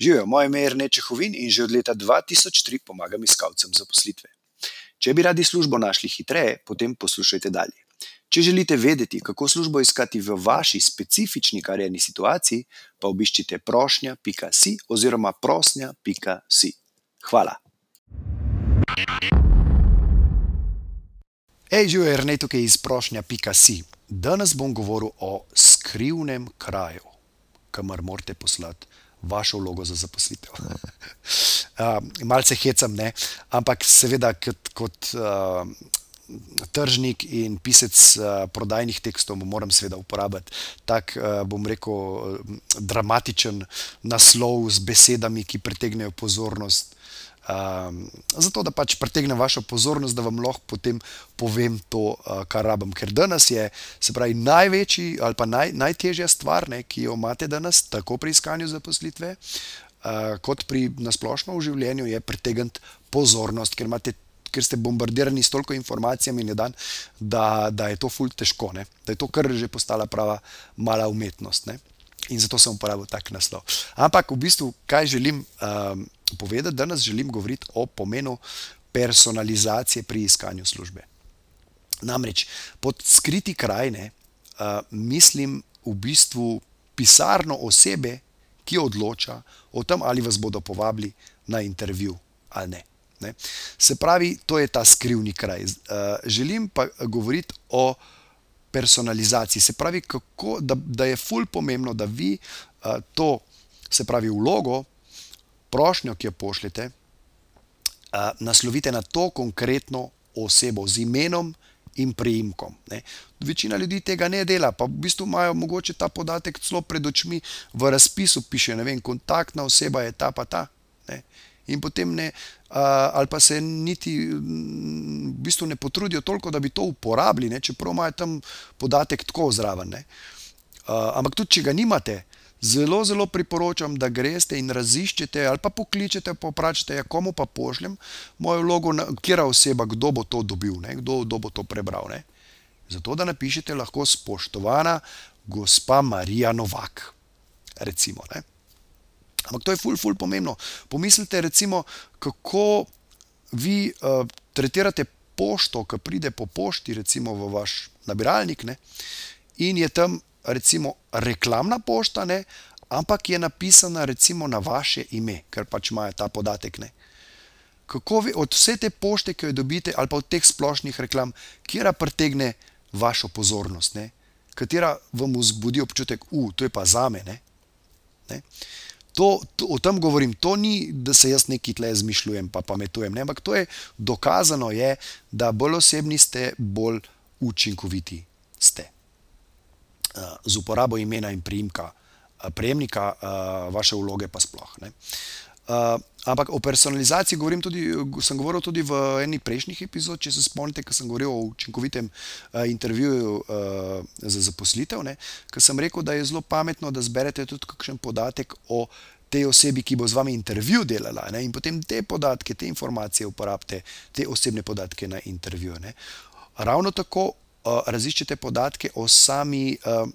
Živijo, moje ime je Rene Čehovin in že od leta 2003 pomagam iskalcem zaposlitve. Če bi radi službo našli hitreje, potem poslušajte dalje. Če želite vedeti, kako službo iskati v vaši specifični karjerni situaciji, pa obiščite prošnja.si oziroma prosnja.si. Hvala. Hej, živijo, je Rene tukaj iz prošnja.si. Danes bom govoril o skrivnem kraju, kamor morate poslati vašo vlogo za zaposlitev. uh, malce hecam, ne? ampak seveda kot, kot uh, tržnik in pisec uh, prodajnih tekstov moram seveda uporabiti tak, uh, bom rekel, dramatičen naslov z besedami, ki pritegnejo pozornost. Um, zato, da pač pritegnem vašo pozornost, da vam lahko potem povem to, uh, kar rabim. Ker danes je, se pravi, največji ali pa naj, najtežja stvar, ne, ki jo imate danes, tako pri iskanju zaposlitve, uh, kot pri nasplošno v življenju, je pritegniti pozornost, ker, imate, ker ste bombardirani s toliko informacijami na dan, da, da je to fulj težko, ne, da je to kar že postala prava mala umetnost. Ne. In zato sem uporabil tak naslov. Ampak v bistvu, kaj želim um, povedati, danes želim govoriti o pomenu personalizacije pri iskanju službe. Namreč pod skriti krajine uh, mislim v bistvu pisarno osebe, ki odloča o tem, ali vas bodo povabili na intervju ali ne. ne. Se pravi, to je ta skrivni kraj. Uh, želim pa govoriti o personalizaciji. Se pravi, kako, da, da je fulj pomembno, da vi uh, to, se pravi, vlogo, prošnjo, ki jo pošljete, uh, naslovite na to konkretno osebo z imenom in priimkom. Ne. Večina ljudi tega ne dela, pa v bistvu imajo mogoče ta podatek celo pred očmi, v razpisu piše, ne vem, kontaktna oseba je ta pa ta. Ne. In potem ne, uh, ali pa se niti v bistvu ne potrudijo toliko, da bi to uporabili, ne, čeprav imajo tam podatek tako zraven. Uh, ampak tudi, če ga nimate, zelo, zelo priporočam, da greste in raziščete ali pa pokličete, pa vprašate, ja, komu pa pošljem mojo vlogo, kera oseba, kdo bo to dobil, ne, kdo, kdo bo to prebral. Ne. Zato, da napišete lahko spoštovana gospa Marija Novak. Recimo, Ampak to je ful, ful pomembno. Pomislite, recimo, kako vi uh, tretirate pošto, ki pride po pošti, recimo v vaš nabiralnik, ne? in je tam recimo reklamna pošta, ne? ampak je napisana recimo na vaše ime, ker pač imajo ta podatek. Ne? Kako vi od vse te pošte, ki jo dobite, ali pa od teh splošnih reklam, kera pritegne vašo pozornost, ne? katera vam vzbudi občutek, da je to pa za me. Ne? Ne? To, to, o tem govorim, to ni, da se jaz nekaj tle izmišljujem, pa pametujem. Ne? Ampak to je dokazano, je, da bolj osebni ste, bolj učinkoviti ste. Uh, z uporabo imena in priimka uh, prejemnika, uh, vaše vloge pa sploh. Ne? Uh, ampak o personalizaciji govorim tudi, sem govoril tudi v eni prejšnjih epizod, če se spomnite, ko sem govoril o učinkovitem uh, intervjuju uh, za zaposlitev, ker sem rekel, da je zelo pametno, da zberete tudi kakšen podatek o tej osebi, ki bo z vami intervju delala ne? in potem te podatke, te informacije uporabite, te osebne podatke na intervju. Ne? Ravno tako uh, raziščete podatke o sami. Uh,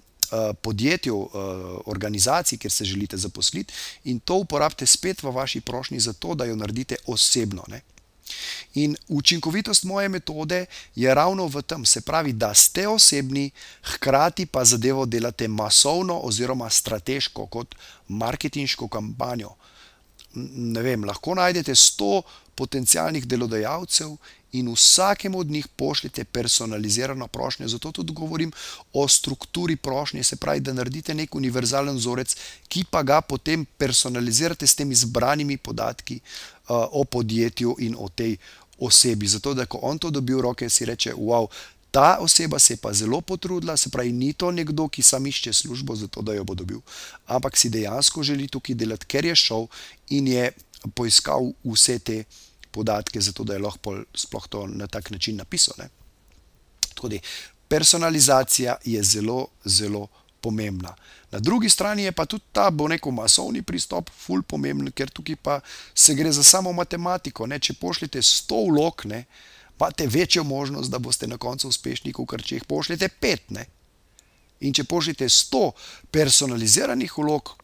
podjetju, eh, organizaciji, kjer se želite zaposliti, in to uporabite spet v vaši prošnji, zato da jo naredite osebno. Ne? In učinkovitost moje metode je ravno v tem, se pravi, da ste osebni, hkrati pa zadevo delate masovno oziroma strateško, kot marketinško kampanjo. Ne vem, lahko najdete 100 potencijalnih delodajalcev in vsakemu od njih pošljete personalizirano prošnjo. Zato tudi govorim o strukturi prošnje, se pravi, da naredite nek univerzalen vzorec, ki pa ga potem personalizirate s temi zbranimi podatki uh, o podjetju in o tej osebi. Zato, da ko on to dobi v roke, si reče: Wow. Ta oseba se je pa zelo potrudila, se pravi, ni to nekdo, ki sam išče službo, zato da jo bo dobil, ampak si dejansko želi tukaj delati, ker je šel in je poiskal vse te podatke, zato da je lahko sploh to na tak način napisal. Tudi, personalizacija je zelo, zelo pomembna. Na drugi strani je pa tudi ta, bo neko masovni pristop, ful pomemben, ker tukaj pa se gre za samo matematiko. Ne? Če pošljete 100 vlog, ne, imate večjo možnost, da boste na koncu uspešni, kot če jih pošljete 5. Ne? In če pošljete 100 personaliziranih vlog,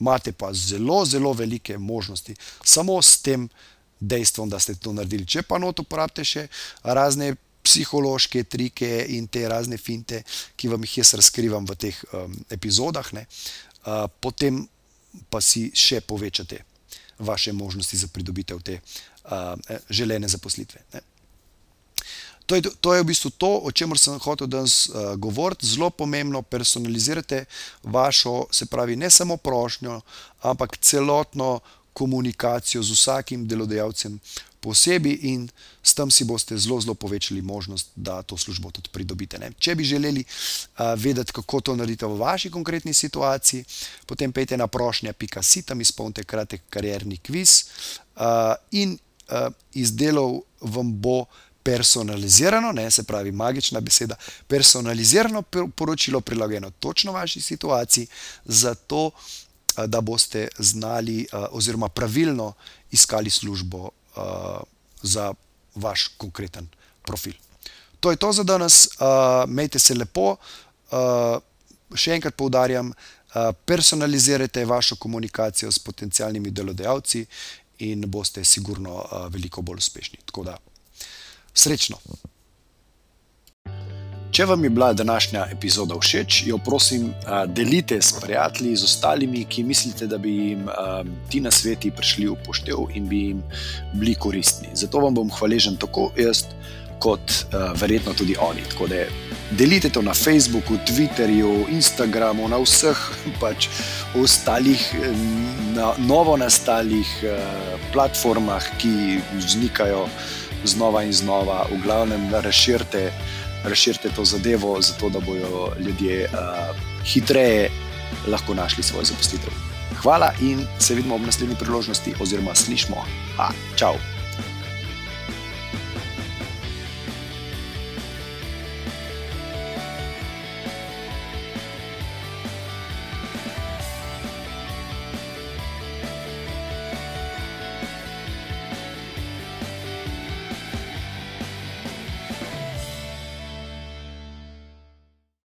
imate pa zelo, zelo velike možnosti, samo s tem dejstvom, da ste to naredili. Če pa not uporabite še razne psihološke trike in te razne finte, ki vam jih jaz razkrivam v teh um, epizodah, ne, uh, potem pa si še povečate vaše možnosti za pridobitev te uh, želene zaposlitve. Ne. To je, to je v bistvu to, o čemer sem hotel danes uh, govoriti. Zelo pomembno, personalizirate vašo, se pravi, ne samo prošnjo, ampak celotno komunikacijo z vsakim delodajalcem posebej in s tem si boste zelo, zelo povečali možnost, da to službo tudi pridobite. Ne? Če bi želeli uh, vedeti, kako to naredite v vaši konkretni situaciji, potem pejte na prošnja.si, tam izpolnite kratek karierni kviz uh, in uh, izdelal vam bo personalizirano, ne, se pravi, magična beseda, personalizirano poročilo, prilagojeno točno vaši situaciji, zato da boste znali, oziroma pravilno iskali službo za vaš konkreten profil. To je to za danes, imejte se lepo. Še enkrat poudarjam, personalizirajte vašo komunikacijo s potencijalnimi delodajalci in boste sigurno veliko bolj uspešni. Tako da Srečno! Če vam je bila današnja epizoda všeč, jo prosim, delite s prijatelji, z ostalimi, ki mislite, da bi jim ti na sveti prišli v poštev in bi jim bili koristni. Zato vam bom hvaležen tako jaz, kot verjetno tudi oni. Tako da delite to na Facebooku, Twitterju, Instagramu, na vseh pač ostalih, na novo nastalih platformah, ki vznikajo znova in znova, v glavnem, razširite, razširite to zadevo, zato da bodo ljudje uh, hitreje lahko našli svojo zaposlitev. Hvala in se vidimo ob naslednji priložnosti, oziroma slišmo. Ha, čau!